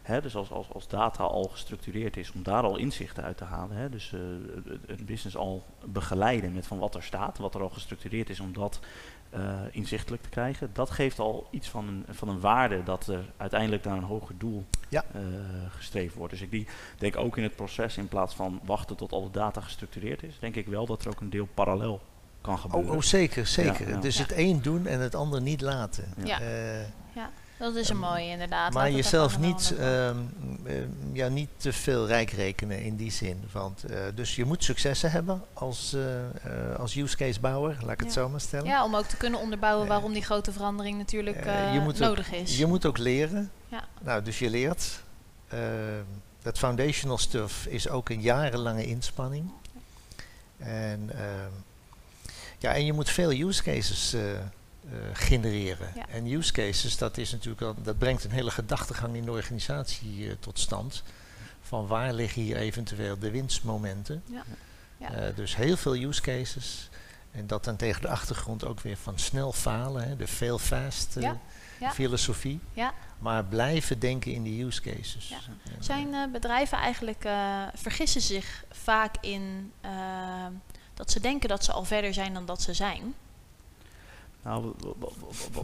Hè, dus als, als, als data al gestructureerd is, om daar al inzichten uit te halen. Hè, dus uh, een business al begeleiden met van wat er staat, wat er al gestructureerd is, om dat uh, inzichtelijk te krijgen. Dat geeft al iets van een, van een waarde dat er uiteindelijk naar een hoger doel ja. uh, gestreefd wordt. Dus ik die, denk ook in het proces, in plaats van wachten tot alle data gestructureerd is, denk ik wel dat er ook een deel parallel kan gebeuren. Oh, oh zeker, zeker. Ja, ja. Dus het een doen en het ander niet laten. Ja. Dat is een mooie inderdaad. Maar jezelf niet, uh, uh, ja, niet te veel rijk rekenen in die zin. Want, uh, dus je moet successen hebben als, als use case bouwer, laat ik ja. het zo maar stellen. Ja, om ook te kunnen onderbouwen waarom die grote verandering natuurlijk nodig ook, is. Je moet ook leren. Ja. Nou, dus je leert. dat foundational stuff is ook een jarenlange inspanning. En, ehm, ja, en je moet veel use cases genereren. Ja. En use cases, dat, is natuurlijk al, dat brengt een hele gedachtegang in de organisatie uh, tot stand. Van waar liggen hier eventueel de winstmomenten. Ja. Ja. Uh, dus heel veel use cases. En dat dan tegen de achtergrond ook weer van snel falen, hè, de fail fast filosofie. Maar blijven denken in die use cases. Zijn bedrijven eigenlijk, vergissen zich vaak in dat ze denken dat ze al verder zijn dan dat ze zijn? Nou,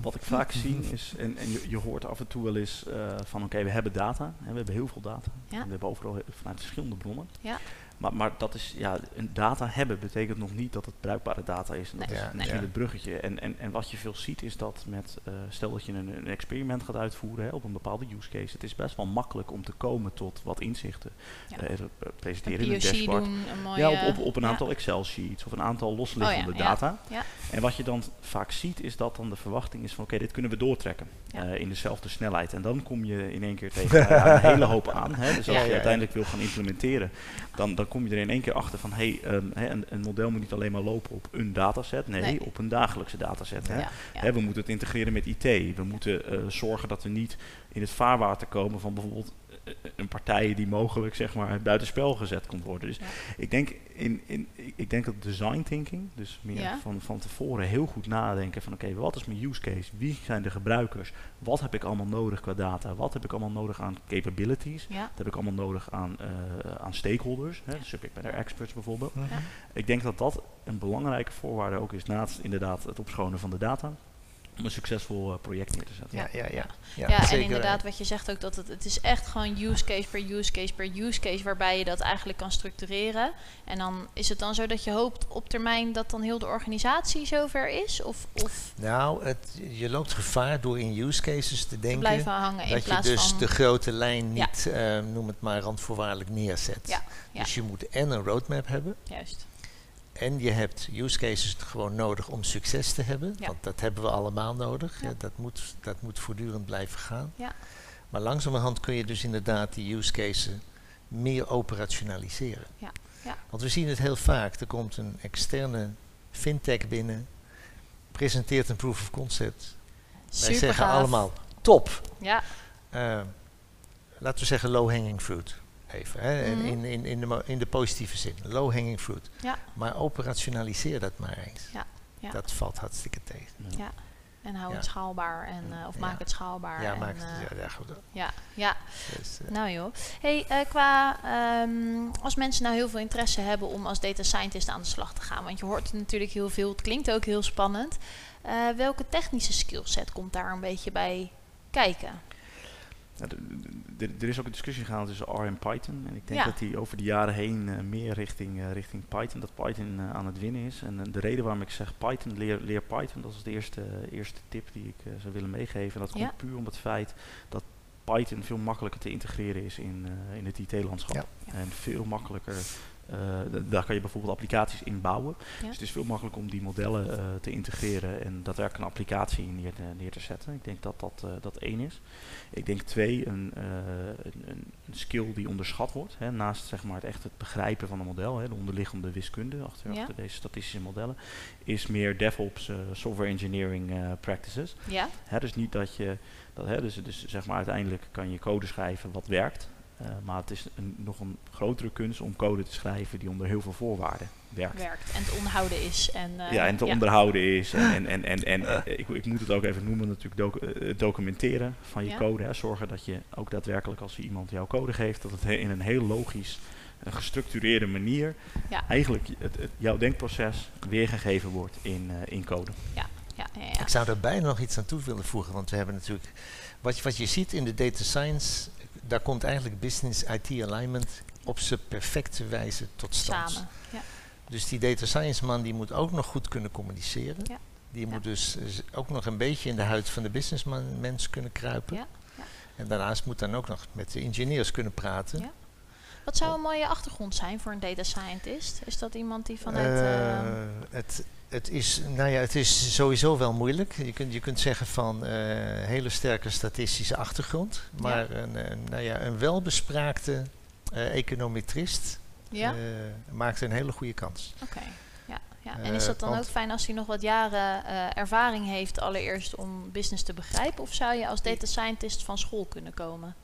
wat ik vaak zie is, en, en je, je, hoort af en toe wel eens uh, van oké, okay, we hebben data, hè, we hebben heel veel data. Ja. We hebben overal vanuit verschillende bronnen. Ja. Maar, maar dat is, ja, een data hebben betekent nog niet dat het bruikbare data is. En dat nee. is Ja, misschien nee. het bruggetje. En, en, en wat je veel ziet is dat met, uh, stel dat je een, een experiment gaat uitvoeren hè, op een bepaalde use case. Het is best wel makkelijk om te komen tot wat inzichten. Ja. Uh, presenteren een in een dashboard. Doen, een mooie, ja, op, op, op een ja. aantal Excel sheets of een aantal losliggende oh, data. En wat je dan vaak ziet is dat dan de verwachting is van oké, okay, dit kunnen we doortrekken Ja. uh, in dezelfde snelheid. En dan kom je in één keer tegen uh, een hele hoop aan. Hè. Dus als je uiteindelijk wil gaan implementeren, dan, dan kom je er in één keer achter van hey, um, hè, een, een, model moet niet alleen maar lopen op een dataset, nee, Nee. op een dagelijkse dataset. Hè. Hè, we moeten het integreren met IT. We moeten uh, zorgen dat we niet in het vaarwater komen van bijvoorbeeld eh, een partij die mogelijk zeg maar buitenspel gezet komt worden. Dus Ja. ik denk in, in ik denk dat design thinking, dus meer Ja. van, van tevoren heel goed nadenken van oké, wat is mijn use case? Wie zijn de gebruikers? Wat heb ik allemaal nodig qua data? Wat heb ik allemaal nodig aan capabilities? Ja. Wat heb ik allemaal nodig aan, uh, aan stakeholders? Hè? De subject matter experts bijvoorbeeld. Ik denk dat dat een belangrijke voorwaarde ook is naast inderdaad het opschonen van de data. Om een succesvol uh, project neer te zetten. Ja, ja, ja. Ja, ja, en inderdaad wat je zegt ook, dat het, het is echt gewoon use case per use case per use case waarbij je dat eigenlijk kan structureren. En dan is het dan zo dat je hoopt op termijn dat dan heel de organisatie zover is? Of, of Nou, het, je loopt gevaar door in use cases te te denken blijven hangen in dat je dus van... de grote lijn Ja. niet, eh, noem het maar, randvoorwaardelijk neerzet. Ja, ja. Dus je moet en een roadmap hebben Juist. En je hebt use cases gewoon nodig om succes te hebben. Ja. Want dat hebben we allemaal nodig. Ja. Dat, moet, dat moet voortdurend blijven gaan. Ja. Maar langzamerhand kun je dus inderdaad die use cases meer operationaliseren. Ja, ja. Want we zien het heel vaak. Er komt een externe fintech binnen, presenteert een proof of concept. Wij Super zeggen gaaf. allemaal top. Ja, Eh, laten we zeggen low hanging fruit. Even, hè, in- Mhm. in, in, in, de, in de positieve zin. Low hanging fruit. Ja. Maar operationaliseer dat maar eens. Ja, ja. Dat valt hartstikke tegen. ja. En hou Ja. het schaalbaar en, eh, of Ja. maak het schaalbaar. Ja, en, maak het, ja, ja, goed. ja, ja. Dus, eh, Nou joh. Hey, eh, qua ehm, als mensen nou heel veel interesse hebben om als data scientist aan de slag te gaan, want je hoort natuurlijk heel veel, het klinkt ook heel spannend. Eh, welke technische skillset komt daar een beetje bij kijken? D- er is ook een discussie gaande tussen R en Python. En ik denk Ja. dat die over de jaren heen eh, meer richting, eh, richting Python, dat Python eh, aan het winnen is. En de reden waarom ik zeg Python, leer, leer Python, dat is de eerste, eerste tip die ik zou willen meegeven. En dat Ja. komt puur om het feit dat Python veel makkelijker te integreren is in, in het IT-landschap. Ja. En veel makkelijker, eh, daar kan je bijvoorbeeld applicaties in bouwen. Ja. Dus het is veel makkelijker om die modellen eh, te integreren en daadwerkelijk een applicatie neer te, neer te zetten. Ik denk dat dat, eh, dat één is. Ik denk twee, een, eh, een, een, skill die onderschat wordt. Hè, naast zeg maar, het echt het begrijpen van een model, hè, de onderliggende wiskunde achter, Ja. achter deze statistische modellen, is meer DevOps, eh, software engineering eh, practices. Ja, Hè, dus niet dat je, dat, hè, dus, dus zeg maar uiteindelijk kan je code schrijven wat werkt. Uh, maar het is een, nog een grotere kunst om code te schrijven die onder heel veel voorwaarden werkt. werkt en te onderhouden is. En, uh, ja, en te ja. onderhouden is. En, en, en, en, en uh. ik, ik moet het ook even noemen, natuurlijk docu documenteren van je Ja. code. Hè. Zorgen dat je ook daadwerkelijk als iemand jouw code geeft, dat het he- in een heel logisch, een gestructureerde manier Ja. eigenlijk het, het, jouw denkproces weergegeven wordt in, uh, in code. Ja, ja, ja. Ik zou er bijna nog iets aan toe willen voegen, want we hebben natuurlijk... Wat, je- wat je ziet in de data science, daar komt eigenlijk business IT alignment op zijn perfecte wijze tot stand. Samen. Ja. Dus die data science man die moet ook nog goed kunnen communiceren. Ja. Die moet dus z- ook nog een beetje in de huid van de businessman mens kunnen kruipen. Ja, ja. En daarnaast moet dan ook nog met de ingenieurs kunnen praten. Ja. Wat zou een mooie achtergrond zijn voor een data scientist? Is dat iemand die vanuit... Eh, ehm, het, het, is, nou ja, het is sowieso wel moeilijk. Je kunt, je kunt zeggen van eh, hele sterke statistische achtergrond. Maar een, een, nou ja, een welbespraakte eh, econometrist ja? eh, maakt een hele goede kans. Oké. Ja, ja. En is dat dan ook fijn als hij nog wat jaren ervaring heeft allereerst om business te begrijpen? Of zou je als data scientist van school kunnen komen?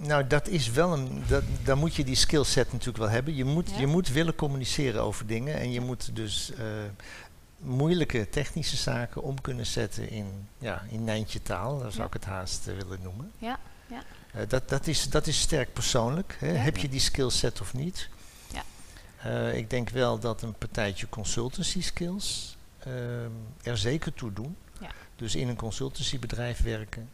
Nou, dat is wel een. Dat, dan moet je die skillset natuurlijk wel hebben. Je moet, Ja. je moet willen communiceren over dingen. En je moet dus eh, moeilijke technische zaken om kunnen zetten in, ja, in Nijntje taal. Daar zou ik het haast eh, willen noemen. Ja, ja. Eh, dat, dat, is, dat is sterk persoonlijk. Hè. Heb je die skillset of niet? Ja. Ik denk wel dat een partijtje consultancy skills er zeker toe doen. Ja. Dus in een consultancybedrijf werken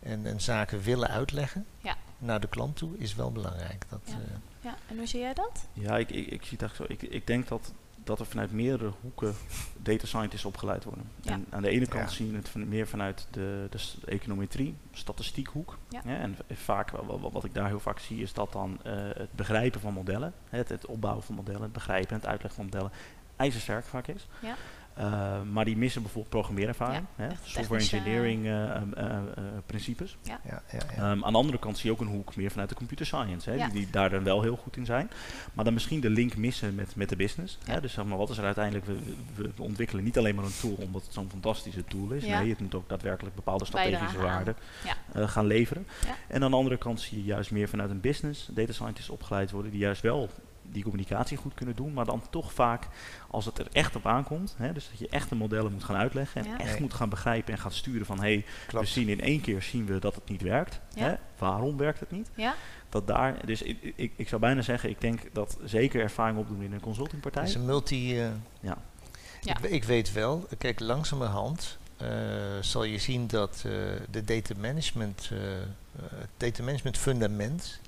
en, en zaken willen uitleggen Ja. Naar de klant toe is wel belangrijk. Dat, Ja. eh, Ja, en hoe zie jij dat? Ja, ik, ik, ik zie het echt zo. Ik, ik denk dat, dat er vanuit meerdere hoeken data scientists opgeleid worden. Ja. En aan de ene kant Ja. zien we het van, meer vanuit de, de econometrie, statistiekhoek. Ja. Ja, en vaak, wa- wa- wat ik daar heel vaak zie, is dat dan eh, het begrijpen van modellen, het, het opbouwen van modellen, het begrijpen en het uitleggen van modellen, ijzersterk vaak is. Ja. Eh, maar die missen bijvoorbeeld programmeerervaring, Ja, hè, software technische, engineering eh, eh, eh, eh, principes. ja, ja, ja. Ehm, aan de andere kant zie je ook een hoek meer vanuit de computer science, hè, Ja. die, die daar dan wel heel goed in zijn. Maar dan misschien de link missen met, met de business. Ja. Hè, dus zeg maar, wat is er uiteindelijk? We, we, we ontwikkelen niet alleen maar een tool omdat het zo'n fantastische tool is. Ja. Nee, het moet ook daadwerkelijk bepaalde strategische waarden Ja. eh, gaan leveren. Ja. En aan de andere kant zie je juist meer vanuit een business, data scientists opgeleid worden, die juist wel die communicatie goed kunnen doen, maar dan toch vaak als het er echt op aankomt, hè, dus dat je echt de modellen moet gaan uitleggen en Ja. echt Nee. moet gaan begrijpen en gaat sturen van hé, hey, we zien in één keer zien we dat het niet werkt. Ja. Hè? Waarom werkt het niet? Ja? Dat daar, dus ik, ik, ik zou bijna zeggen, ik denk dat zeker ervaring opdoen in een consultingpartij. Het is een multi... eh, Ja. Ja. Ik, we- ik weet wel, kijk, langzamerhand eh, zal je zien dat eh, de data management, het data management fundament,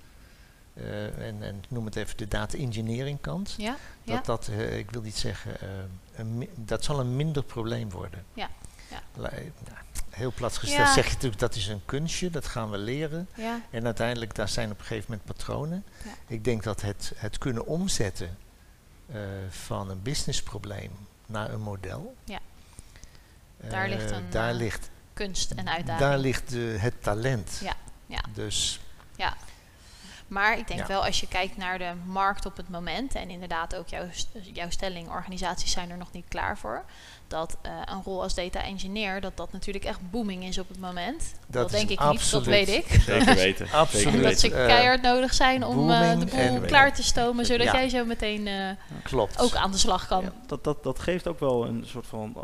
eh, en, en ik noem het even de data engineering kant, Ja? Ja? dat dat, eh, ik wil niet zeggen, eh, een dat zal een minder probleem worden. Ja, ja. La- nou, heel plat gesteld zeg je natuurlijk, dat is een kunstje, dat gaan we leren. Ja? En uiteindelijk, daar zijn op een gegeven moment patronen. Ja. Ik denk dat het, het kunnen omzetten van een businessprobleem naar een model. Ja. Daar ligt een, daar ligt, Kunst en uitdaging. daar ligt de, het talent. Ja, ja. Dus Ja. Maar ik denk Ja. wel, als je kijkt naar de markt op het moment, en inderdaad ook jouw, jouw stelling, organisaties zijn er nog niet klaar voor, dat eh, een rol als data engineer, dat dat natuurlijk echt booming is op het moment. Dat, denk ik niet, dat weet ik. Zeker weten. Absoluut. En dat ze eh, keihard nodig zijn om eh, de boel klaar te stomen, zodat Ja. jij zo meteen eh, klopt. ook aan de slag kan. Ja, dat, dat, dat geeft ook wel een soort van.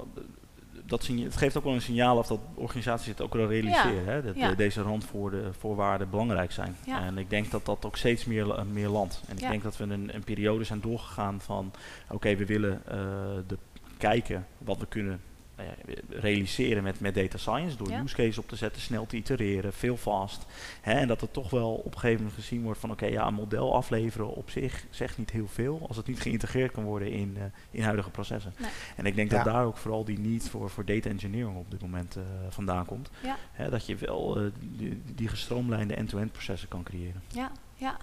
Dat signa- het geeft ook wel een signaal of dat organisaties het ook wel realiseren. Hè? Dat Ja. deze randvoorwaarden voorwaarden belangrijk zijn. Ja. En ik denk dat dat ook steeds meer, eh, meer landt. En ik denk dat we een, een periode zijn doorgegaan van... oké, we willen eh, de, kijken wat we kunnen nou ja, realiseren met, met data science. Door Ja. use case op te zetten, snel te itereren, veel fast. Hè? En dat het toch wel op een gegeven moment gezien wordt van... oké, ja, een model afleveren op zich zegt niet heel veel... als het niet geïntegreerd kan worden in, eh, in huidige processen. Nee. En ik denk Ja. dat daar ook vooral die need voor, voor data engineering op dit moment eh, vandaan komt. Ja. Hè, dat je wel eh, die, die gestroomlijnde end-to-end processen kan creëren. Ja, ja.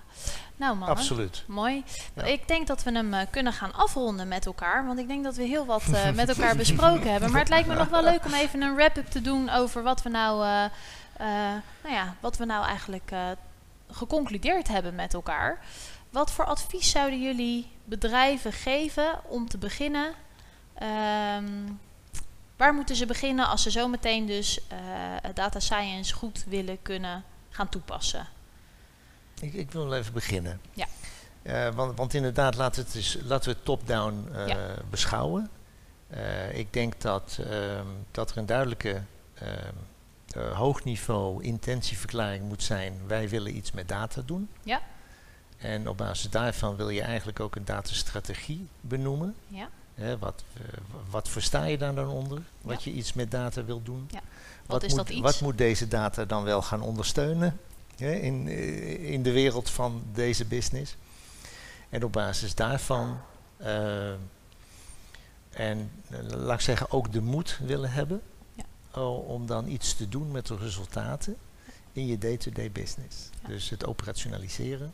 Nou mannen, Absoluut. mooi. Ja. Ik denk dat we hem eh, kunnen gaan afronden met elkaar. Want ik denk dat we heel wat eh, met elkaar besproken hebben. Maar het lijkt me nog wel leuk om even een wrap-up te doen over wat we nou, eh, nou ja, wat we nou eigenlijk geconcludeerd hebben met elkaar. Wat voor advies zouden jullie bedrijven geven om te beginnen? Ehm, waar moeten ze beginnen als ze zometeen dus uh, data science goed willen kunnen gaan toepassen? Ik, ik wil even beginnen. Ja. Uh, want, want, inderdaad, laten we het, dus, laten we het top-down uh, ja. beschouwen. ik denk dat, ehm, dat er een duidelijke ehm, hoogniveau intentieverklaring moet zijn. Wij willen iets met data doen. Ja. En op basis daarvan wil je eigenlijk ook een datastrategie benoemen. Ja. Wat, wat versta je daar dan onder? Wat Ja. je iets met data wil doen? Ja. Wat is moet, dat iets? wat moet deze data dan wel gaan ondersteunen in, eh, in de wereld van deze business? En op basis daarvan, eh, en eh, laat ik zeggen, ook de moed willen hebben Ja. om dan iets te doen met de resultaten in je day-to-day business. Ja. Dus het operationaliseren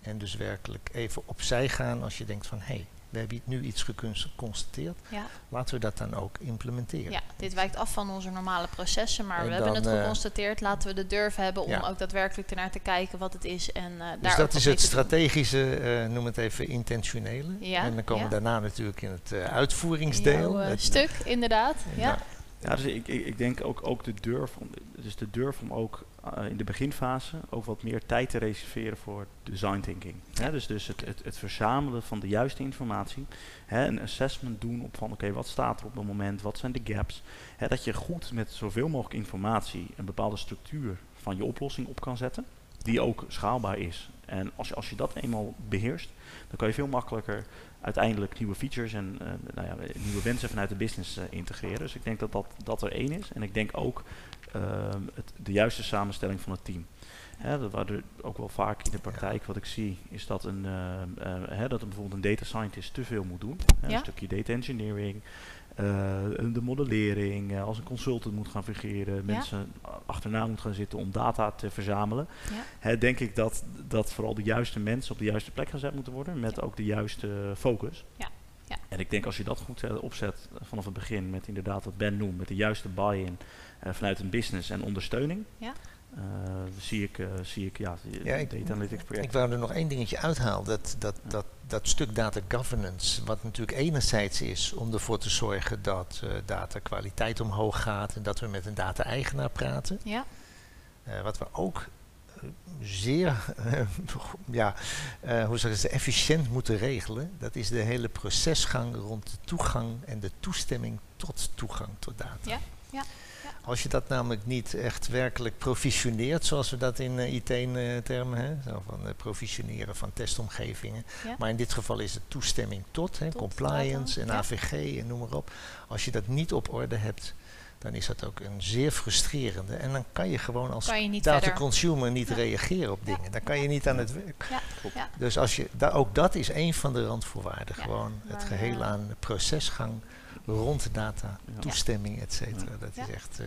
en dus werkelijk even opzij gaan als je denkt van hé, hey, we hebben nu iets geconstateerd, Ja. laten we dat dan ook implementeren. ja, dit wijkt af van onze normale processen, maar En we hebben het eh, geconstateerd. Laten we de durf hebben om Ja. ook daadwerkelijk ernaar te kijken wat het is en eh daar Dus dat is het strategische, eh, noem het even intentionele. Ja, en dan komen ja. we daarna natuurlijk in het eh, In uitvoeringsdeel. jouw, Het- stuk, inderdaad. Ja. Ja. Ja, dus ik, ik, ik denk ook, ook de durf, om, dus de durf om ook in de beginfase ook wat meer tijd te reserveren voor design thinking. Hè, dus dus het, het, het verzamelen van de juiste informatie, hè, een assessment doen op van oké, wat staat er op het moment, wat zijn de gaps. Hè, dat je goed met zoveel mogelijk informatie een bepaalde structuur van je oplossing op kan zetten, die ook schaalbaar is. En als je, als je dat eenmaal beheerst, dan kan je veel makkelijker uiteindelijk nieuwe features en eh, nou ja, nieuwe wensen vanuit de business eh, integreren. Dus ik denk dat, dat dat er één is. En ik denk ook het, de juiste samenstelling van het team. Hè, er ook wel vaak in de praktijk wat ik zie, is dat een, ehm, eh, hè, dat een, bijvoorbeeld een data scientist te veel moet doen. Hè, Ja. Een stukje data engineering, eh, de modellering, eh, als een consultant moet gaan fungeren, mensen achterna moet gaan zitten om data te verzamelen. Ja. Hè, denk ik dat, dat vooral de juiste mensen op de juiste plek gezet moeten worden, met Ja. ook de juiste focus. Ja. Ja. En ik denk als je dat goed eh, opzet vanaf het begin, met inderdaad wat Ben noemt, met de juiste buy-in vanuit een business en ondersteuning, Ja. eh, zie ik, eh, zie ik ja, Ja, ik- data analytics Ik project. wou er nog één dingetje uithalen. Dat, dat, dat, dat stuk data governance, wat natuurlijk enerzijds is om ervoor te zorgen dat eh data kwaliteit omhoog gaat en dat we met een data-eigenaar praten. Ja. Eh, wat we ook eh, zeer ja, eh, hoe zeg ik het, efficiënt moeten regelen, dat is de hele procesgang rond de toegang en de toestemming tot toegang tot data. Ja, ja. Als je dat namelijk niet echt werkelijk provisioneert, zoals we dat in IT-termen hebben, zo van eh, provisioneren van testomgevingen. Ja. Maar in dit geval is het toestemming tot, hè, Tot compliance en ja. AVG en noem maar op. Als je dat niet op orde hebt, dan is dat ook een zeer frustrerende. En dan kan je gewoon als je data consumer niet Ja. reageren op Ja. dingen. Dan kan je niet aan het werk. Ja. Klopt. Ja. Dus als je, da, ook dat is een van de randvoorwaarden. Ja, Gewoon het geheel eh, aan procesgang rond data, Ja. toestemming, et cetera. Dat Ja. is echt...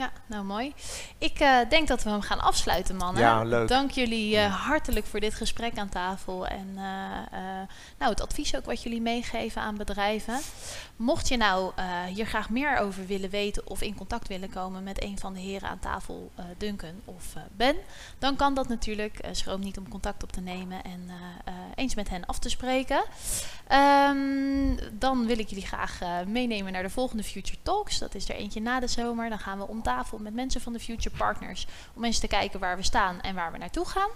Ja, nou mooi. Ik eh, denk dat we hem gaan afsluiten, mannen. Ja, leuk. Dank jullie eh, hartelijk voor dit gesprek aan tafel en eh, nou, het advies ook wat jullie meegeven aan bedrijven. Mocht je nou hier graag meer over willen weten of in contact willen komen met een van de heren aan tafel, Duncan of Ben, dan kan dat natuurlijk. Schroom niet om contact op te nemen en eens met hen af te spreken. Ehm, dan wil ik jullie graag meenemen naar de volgende Future Talks. Dat is er eentje na de zomer. Dan gaan we om tafel met mensen van de Future Partners om eens te kijken waar we staan en waar we naartoe gaan.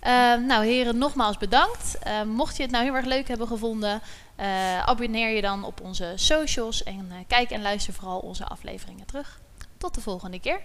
Ehm, nou, heren, nogmaals bedankt. Ehm, mocht je het nou heel erg leuk hebben gevonden, eh, abonneer je dan op onze socials en eh, kijk en luister vooral onze afleveringen terug. Tot de volgende keer.